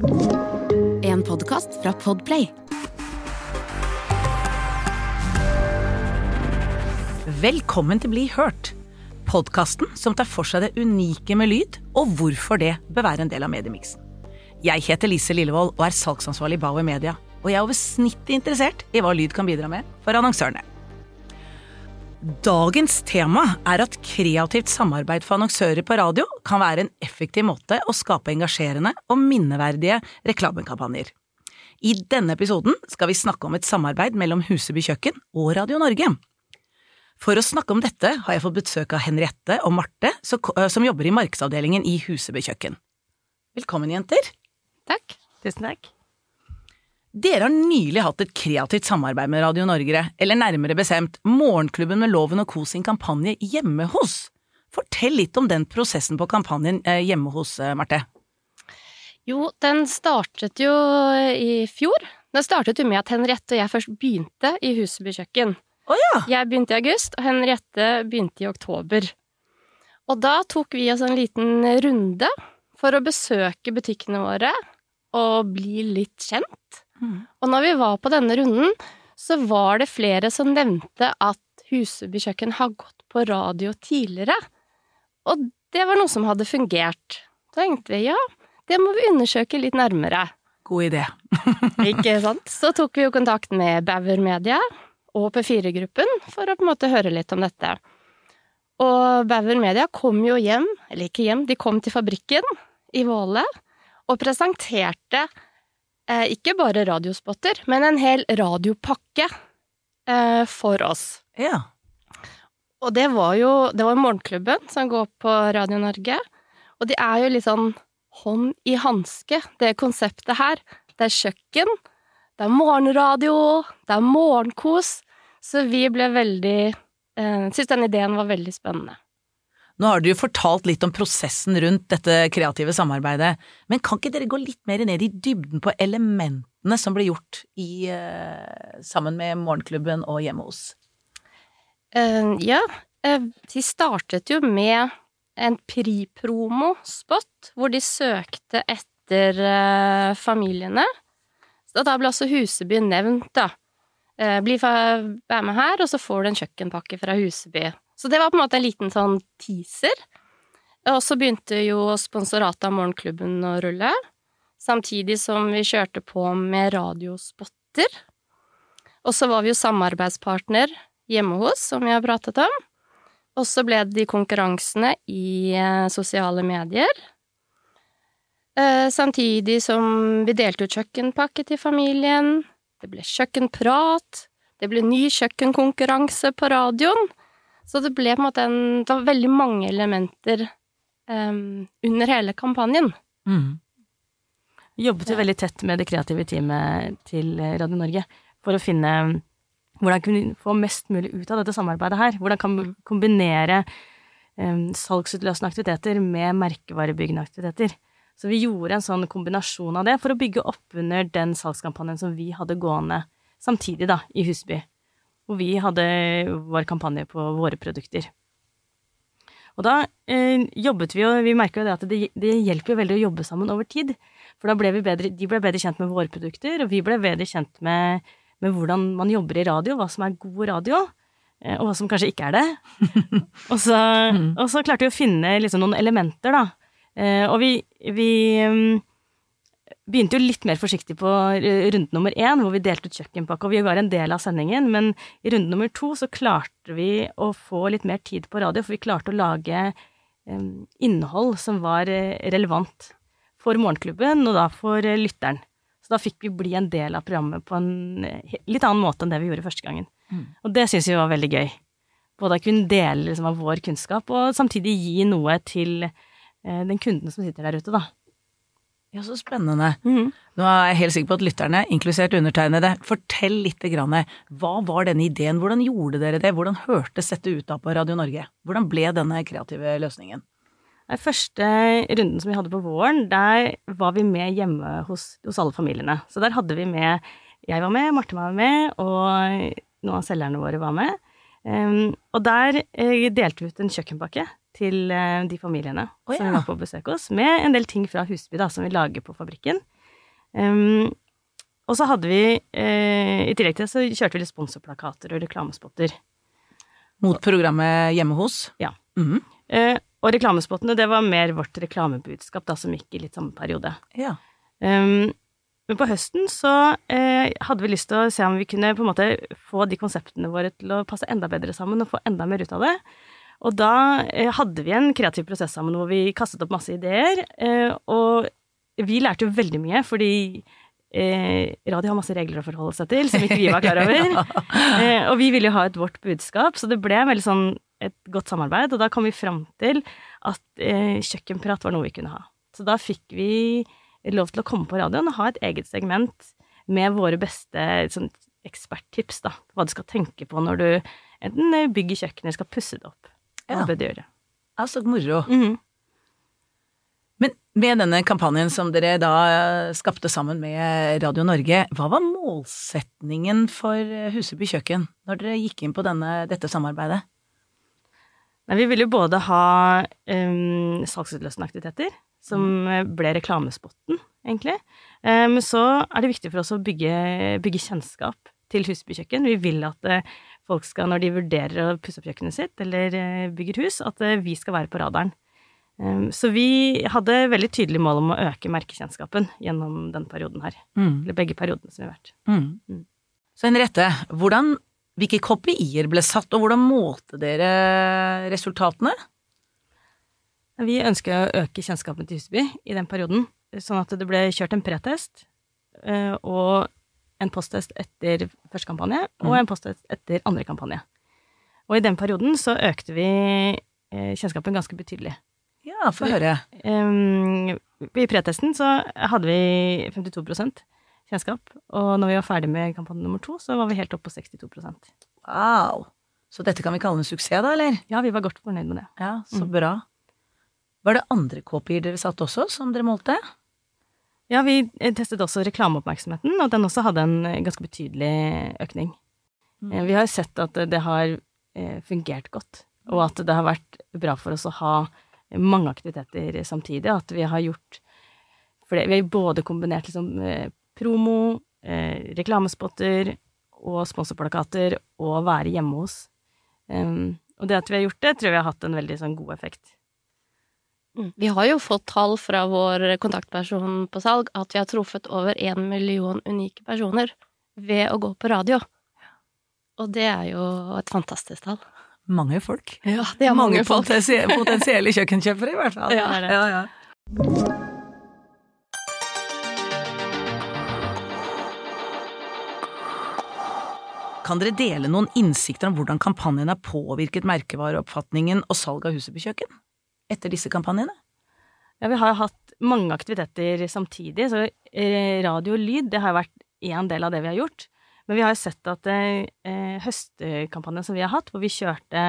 En podkast fra Podplay. Velkommen til Bli hørt. Podkasten som tar for seg det unike med lyd, og hvorfor det bør være en del av mediemiksen. Jeg heter Lise Lillevold og er salgsansvarlig i Bauer Media. Og jeg er over snittet interessert i hva lyd kan bidra med for annonsørene. Dagens tema er at kreativt samarbeid for annonsører på radio kan være en effektiv måte å skape engasjerende og minneverdige reklamekampanjer. I denne episoden skal vi snakke om et samarbeid mellom Huseby kjøkken og Radio Norge. For å snakke om dette har jeg fått besøk av Henriette og Marte, som jobber i markedsavdelingen i Huseby kjøkken. Velkommen, jenter. Takk. Tusen takk. Dere har nylig hatt et kreativt samarbeid med Radio Norge, eller nærmere bestemt Morgenklubben med Loven og Co sin kampanje Hjemme hos. Fortell litt om den prosessen på kampanjen eh, Hjemme hos, eh, Marte. Jo, den startet jo i fjor. Den startet jo med at Henriette og jeg først begynte i Huseby kjøkken. Oh, ja. Jeg begynte i august, og Henriette begynte i oktober. Og da tok vi oss en liten runde for å besøke butikkene våre og bli litt kjent. Mm. Og når vi var på denne runden, så var det flere som nevnte at Huseby kjøkken har gått på radio tidligere. Og det var noe som hadde fungert. Da tenkte vi ja, det må vi undersøke litt nærmere. God idé. Ikke sant? Så tok vi jo kontakt med Bauer Media og P4-gruppen for å på en måte høre litt om dette. Og Bauer Media kom jo hjem, eller ikke hjem, de kom til fabrikken i Våle og presenterte ikke bare radiospotter, men en hel radiopakke eh, for oss. Ja. Og det var jo Det var Morgenklubben som går på Radio Norge, og de er jo litt sånn hånd i hanske, det konseptet her. Det er kjøkken, det er morgenradio, det er morgenkos. Så vi ble veldig eh, Syns den ideen var veldig spennende. Nå har dere jo fortalt litt om prosessen rundt dette kreative samarbeidet, men kan ikke dere gå litt mer ned i dybden på elementene som ble gjort i, uh, sammen med Morgenklubben og Hjemme hos? Uh, ja, uh, de startet jo med en Pri-promo-spot, hvor de søkte etter familiene. Og da ble også Huseby nevnt, da. Bli, vær med her, og så får du en kjøkkenpakke fra Huseby. Så det var på en måte en liten sånn teaser. Og så begynte jo sponsoratet av Morgenklubben å rulle, samtidig som vi kjørte på med radiospotter. Og så var vi jo samarbeidspartner hjemme hos, som vi har pratet om. Og så ble det de konkurransene i eh, sosiale medier. Eh, samtidig som vi delte ut kjøkkenpakke til familien. Det ble kjøkkenprat. Det ble ny kjøkkenkonkurranse på radioen. Så det ble på en måte en Det var veldig mange elementer um, under hele kampanjen. Mm. Jobbet jo veldig tett med det kreative teamet til Radio Norge for å finne hvordan kunne få mest mulig ut av dette samarbeidet her. Hvordan kan vi kombinere um, salgsutløsende aktiviteter med merkevarebyggende aktiviteter. Så vi gjorde en sånn kombinasjon av det for å bygge opp under den salgskampanjen som vi hadde gående samtidig, da, i Husby hvor vi hadde vår kampanje på våre produkter. Og da eh, jobbet vi og Vi merka jo det at det, det, hjelper veldig å jobbe sammen over tid. For da ble vi bedre De ble bedre kjent med våre produkter, og vi ble bedre kjent med, med hvordan man jobber i radio, hva som er god radio, eh, og hva som kanskje ikke er det. og, så, mm. og, så, klarte vi å finne liksom noen elementer, da. Eh, og vi, vi mm, begynte jo litt mer forsiktig på runde nummer én, hvor vi delte ut kjøkkenpakke, og vi var en del av sendingen, men i runde nummer to så klarte vi å få litt mer tid på radio, for vi klarte å lage um, innhold som var eh, relevant for morgenklubben, og da for uh, lytteren. Så da fikk vi bli en del av programmet på en litt annen måte enn det vi gjorde første gangen. Mm. Og det syns vi var veldig gøy. Både å kunne dele liksom, av vår kunnskap, og samtidig gi noe til eh, den kunden som sitter der ute, da. Ja, så spennende. Mm. Nå er jeg helt sikker på at lytterne, inkludert undertegnede, fortell litt. Grann, hva var denne ideen, hvordan gjorde dere det, hvordan hørtes dette ut da på Radio Norge? Hvordan ble denne kreative løsningen? Den første runden som vi hadde på våren, der var vi med hjemme hos, hos alle familiene. Så der hadde vi med Jeg var med, Marte var med, og noen av selgerne våre var med. Um, og der uh, delte vi ut en kjøkkenpakke til uh, de familiene oh, ja. som vi var på besøk hos, med en del ting fra Husby da, som vi lager på fabrikken. Um, og så hadde vi, eh, i tillegg til det, så kjørte vi litt sponsorplakater og reklamespotter. Mot programmet Hjemme hos? Ja. Mhm. Eh, og reklamespottene, det var mer vårt reklamebudskap, da, som gikk i litt samme periode. Ja. Um, men på høsten så eh, hadde vi lyst til å se om vi kunne på en måte få de konseptene våre til å passe enda bedre sammen og få enda mer ut av det. Og da eh, hadde vi en kreativ prosess sammen hvor vi kastet opp masse ideer. Eh, og vi lærte jo veldig mye, fordi eh, radio har masse regler å forholde seg til som ikke vi var klar over. eh, og vi ville jo ha et vårt budskap, så det ble veldig sånn et godt samarbeid. Og da kom vi fram til at eh, kjøkkenprat var noe vi kunne ha. Så da fikk vi lov til å komme på radioen og ha et eget segment med våre beste sånn, eksperttips, da. Hva du skal tenke på når du enten bygger kjøkkenet eller skal pusse det opp. Hva Ja. så moro. Mhm. Men med denne kampanjen som dere da eh, skapte sammen med Radio Norge, hva var målsetningen for eh, Huseby kjøkken når dere gikk inn på denne, dette samarbeidet? Nei, vi ville jo både ha um, salgsutløsende aktiviteter, som eh, ble reklamespotten, egentlig. Men Men så er det viktig for oss å bygge, bygge kjennskap til Huseby kjøkken. Vi vil at eh, folk skal, når de vurderer å pusse opp kjøkkenet sitt eller eh, bygger hus, at eh, vi skal være på radaren. Um, Så vi hadde veldig tydelig mål om å øke merkekjennskapen gjennom den perioden her. Mm. Eller begge periodene som vi har vært. Mm. Mm. Så Henriette, hvordan, hvilke KPI-er ble satt, og hvordan målte dere resultatene? Vi ønsker å øke kjennskapen til Huseby i den perioden, sånn at det ble kjørt en pretest eh, og en posttest etter første kampanje, og Mm. en posttest etter andre kampanje. Og i den perioden så økte vi eh, kjennskapen ganske betydelig. Ja, få høre. Um, I pretesten så hadde vi 52% kjennskap, og når vi var ferdig med kampanje nummer to, så var vi helt oppe på 62% Wow. Så dette kan vi kalle en suksess, da, eller? Ja, vi var godt fornøyd med det. Ja, så Mm. bra. Var det andre KPI-er dere satte også, som dere målte? Ja, vi eh, testet også reklameoppmerksomheten, og den også hadde en eh, ganske betydelig økning. Mm. Eh, Vi har sett at det har fungert godt, og at det har vært bra for oss å ha mange aktiviteter samtidig. At vi har gjort flere vi har både kombinert liksom promo, reklamespotter og sponsorplakater og være hjemme hos. Um, og det at vi har gjort det, tror jeg har hatt en veldig sånn god effekt. Mm. Vi har jo fått tall fra vår kontaktperson på salg at vi har truffet over én million unike personer ved å gå på radio. Og det er jo et fantastisk tall. Mange folk. Ja, det er mange, folk. potensie- potensielle kjøkkenkjøpere, i hvert fall. Ja, det er det. Ja, ja. Kan dere dele noen innsikter om hvordan kampanjen har påvirket merkevareoppfatningen og salg av huset på kjøkken etter disse kampanjene? Ja, vi har hatt mange aktiviteter samtidig, så eh, radio og lyd, det har vært én del av det vi har gjort. Men vi har jo sett at eh, høstkampanjen som vi har hatt, hvor vi kjørte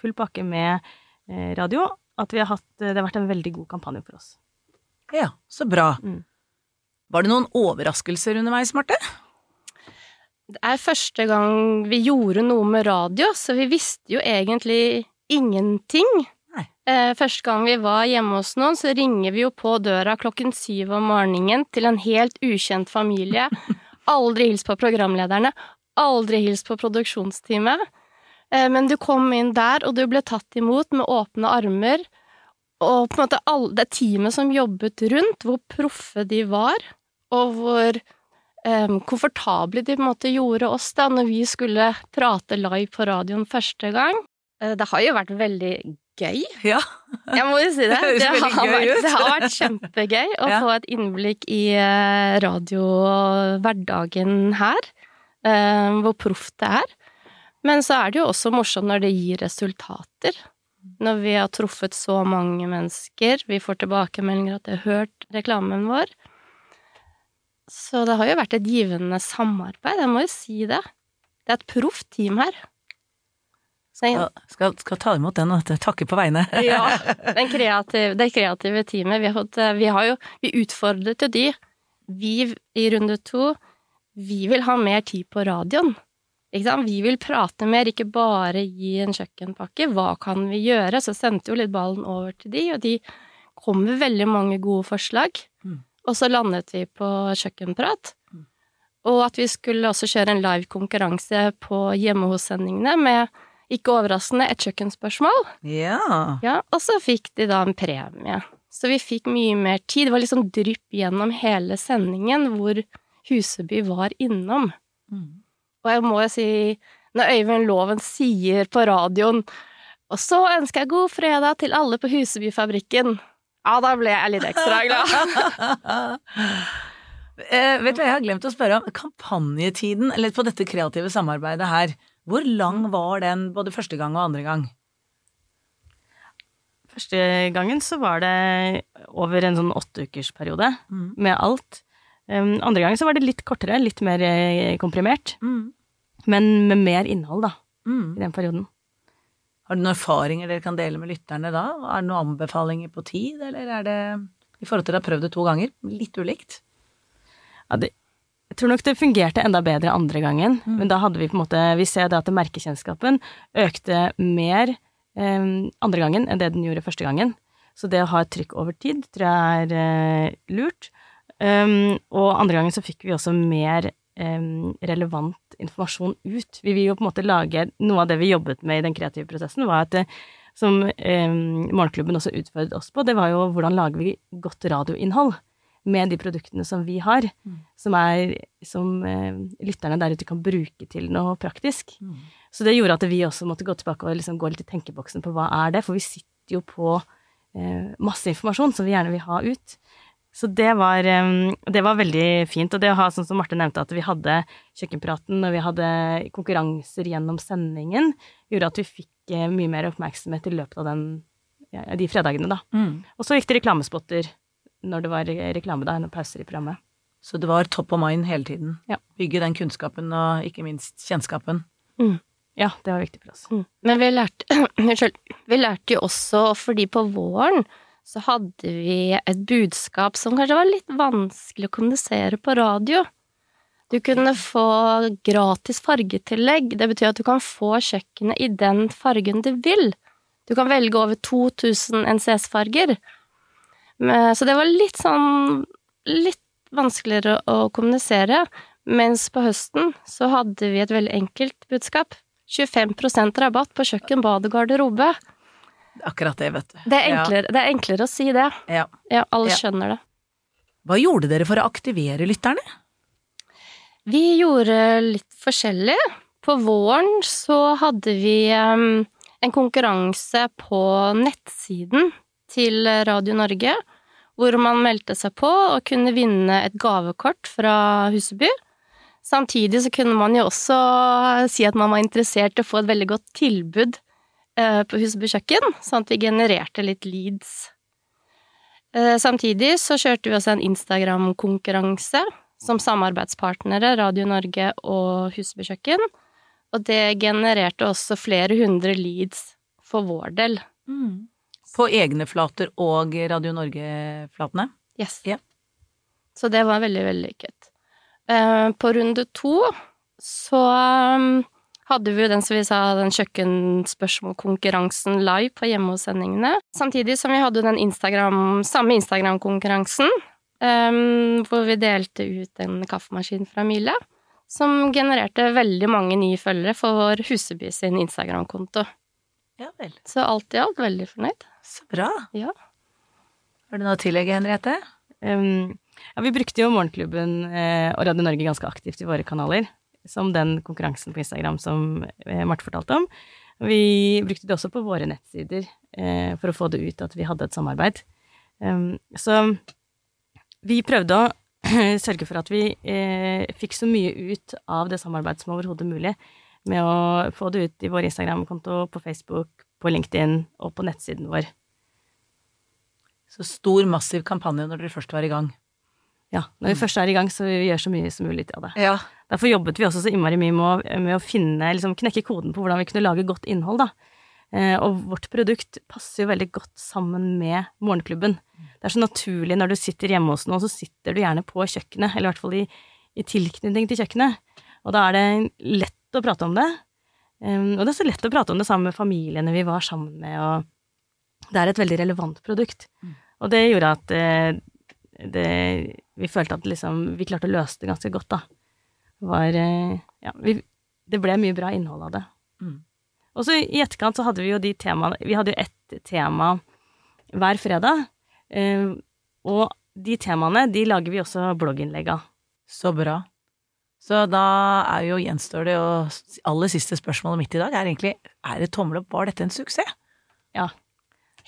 full pakke med eh, radio, at vi har hatt, det har vært en veldig god kampanje for oss. Ja, så bra. Mm. Var det noen overraskelser underveis, Marte? Det er første gang vi gjorde noe med radio, så vi visste jo egentlig ingenting. Eh, første gang vi var hjemme hos noen, så ringer vi jo på døra klokken syv om morgenen til en helt ukjent familie. Aldri hils på programlederne, aldri hils på produksjonsteamet. Eh, men du kom inn der, og du ble tatt imot med åpne armer. Og på en måte all, det teamet som jobbet rundt, hvor proffe de var, og hvor um, komfortable de på en måte gjorde oss da når vi skulle prate live på radioen første gang. Det har jo vært veldig gøy. Ja. Jeg må jo si det. Det Det har, vært, det har vært kjempegøy å Ja. få et innblikk i radiohverdagen her. eh, Hvor proft det er. Men så er det jo også morsomt når det gir resultater. Når vi har truffet så mange mennesker, vi får tilbakemeldinger at de har hørt reklamen vår. Så det har jo vært et givende samarbeid, jeg må jo si det. Det er et proft team her. Så jeg- Skal, skal, ta imot den og takke på vegne. ja, den kreative, det kreative teamet. Vi har, fått, eh, vi har jo Vi utfordret jo de. Vi i runde to, vi vil ha mer tid på radioen. Vi vil prate mer, ikke bare gi en kjøkkenpakke. Hva kan vi gjøre? Så sendte jo litt ballen over til de, og de kom med veldig mange gode forslag. Mm. og så landet vi på kjøkkenprat. Og at vi skulle også kjøre en live konkurranse på hjemme hos-sendingene med, ikke overraskende, et kjøkkenspørsmål. Ja. Ja, og så fikk de da en premie. Så vi fikk mye mer tid. Det var liksom drypp gjennom hele sendingen hvor Huseby var innom. Mm. Og jeg må jo si, når Øyvind Loven sier på radioen Og så ønsker jeg god fredag til alle på Husebyfabrikken. Ja, da ble jeg litt ekstra glad. eh, vet du hva jeg har glemt å spørre om? Kampanjetiden, eller på dette kreative samarbeidet her, hvor lang var den både første gang og andre gang? Første gangen så var det over en sånn åtteukersperiode Mm. med alt. Um, andre gangen så var det litt kortere, litt mer eh, komprimert, Mm. men med mer innhold, da, Mm. i den perioden. Har du noen erfaringer dere kan dele med lytterne da? Er det noen anbefalinger på tid, eller er det i forhold til å ha prøvd det to ganger, litt ulikt? Ja, det, tror nok det fungerte enda bedre andre gangen, Mm. men da hadde vi på en måte Vi ser det at merkekjennskapen økte mer eh, andre gangen enn det den gjorde første gangen. Så det å ha et trykk over tid tror jeg er eh, lurt. Um, og andre gangen så fikk vi også mer em, relevant informasjon ut. Vi vil jo på en måte lage Noe av det vi jobbet med i den kreative prosessen, var at det, som em, Morgenklubben også utfordret oss på, det var jo hvordan lager vi godt radioinnhold med de produktene som vi har, som er som eh, lytterne der ute kan bruke til noe praktisk. Så det gjorde at vi også måtte gå tilbake og liksom gå litt i tenkeboksen på hva er det, for vi sitter jo på eh, masse informasjon som vi gjerne vil ha ut. Så det var, eh, det var veldig fint. Og det å ha, sånn som Marte nevnte, at vi hadde kjøkkenpraten og vi hadde konkurranser gjennom sendingen, gjorde at vi fikk eh, mye mer oppmerksomhet i løpet av den, ja, de fredagene, da. Mm. Og så gikk det reklamespotter når det var reklame, da, og pauser i programmet. Så det var top of mind hele tiden. Ja. Bygge den kunnskapen og ikke minst kjennskapen. Ja, det var viktig for oss. Mm. Men vi lærte, unnskyld, vi lærte jo også, fordi på våren så hadde vi et budskap som kanskje var litt vanskelig å kommunisere på radio. Du kunne få gratis fargetillegg. Det betyr at du kan få kjøkkenet i den fargen du vil. Du kan velge over 2000 NCS-farger. Men- Så det var litt sånn litt vanskeligere å kommunisere. Mens på høsten så hadde vi et veldig enkelt budskap. 25% rabatt på kjøkken, bad og garderobe. Akkurat det, vet du. Det er enklere, det er enklere å si det. Ja. Ja, alle Ja. skjønner det. Hva gjorde dere for å aktivere lytterne? Vi gjorde litt forskjellig. På våren så hadde vi um, en konkurranse på nettsiden til Radio Norge, hvor man meldte seg på og kunne vinne et gavekort fra Huseby. Samtidig så kunne man jo også si at man var interessert i å få et veldig godt tilbud eh, på Huseby kjøkken, sånn at vi genererte litt leads. Eh, Samtidig så kjørte vi også en Instagram-konkurranse som samarbeidspartnere, Radio Norge og Huseby kjøkken, og det genererte også flere hundre leads for vår del. På egne flater og Radio Norge-flatene? Yes. Yeah. Så det var veldig vellykket. Eh, På runde to så um, hadde vi jo den som vi sa, den kjøkkenspørsmålkonkurransen live på hjemme hos-sendingene. Samtidig som vi hadde den Instagram, samme Instagram-konkurransen, um, hvor vi delte ut en kaffemaskin fra Mila, som genererte veldig mange nye følgere for Huseby sin Instagram-konto. Ja vel. Så alt i alt veldig fornøyd. Så bra. Ja. Har du noe å tillegge, Henriette? Um, ja, vi brukte jo Morgenklubben eh, og Radio Norge ganske aktivt i våre kanaler, som den konkurransen på Instagram som eh, Marte fortalte om. Vi brukte det også på våre nettsider eh, for å få det ut at vi hadde et samarbeid. Um, så vi prøvde å sørge for at vi eh, fikk så mye ut av det samarbeidet som overhodet mulig, med å få det ut i vår Instagram-konto, på Facebook, på LinkedIn og på nettsiden vår. Så stor, massiv kampanje når dere først var i gang. Ja, når vi først er i gang, så vi gjør så mye som mulig av det. Ja. Derfor jobbet vi også så innmari mye med å, med å finne, liksom knekke koden på hvordan vi kunne lage godt innhold, da. Eh, og vårt produkt passer jo veldig godt sammen med Morgenklubben. Det er så naturlig når du sitter hjemme hos noen, så sitter du gjerne på kjøkkenet, eller i hvert fall i, i tilknytning til kjøkkenet. Og da er det lett å prate om det. Um, og det er så lett å prate om det sammen med familiene vi var sammen med, og det er et veldig relevant produkt. Og det gjorde at eh, det, vi følte at liksom vi klarte å løse det ganske godt, da. Var eh, Ja, vi, det ble mye bra innhold av det. Mm. Og så i etterkant så hadde vi jo de temaene Vi hadde jo ett tema hver fredag. Eh, og de temaene, de lager vi også blogginnlegg av. Så bra. Så da er jo gjenstår det, og aller siste spørsmålet mitt i dag er egentlig er det tommel opp, var dette en suksess? Ja.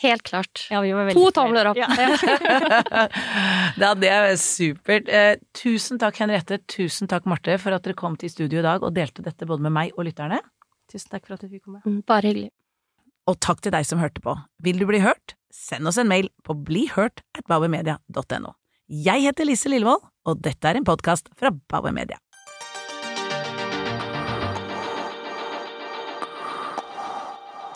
Helt klart. ja vi var To tomler opp. Ja. da, det er supert. Eh, tusen takk, Henriette. Tusen takk, Marte, for at dere kom til studio i dag og delte dette både med meg og lytterne. Tusen takk for at du fikk komme. Mm, Bare hyggelig. Og takk til deg som hørte på. Vil du bli hørt? Send oss en mail på blihørt at bauermedia.no. Jeg heter Lise Lillevold, og dette er en podkast fra Bauer Media.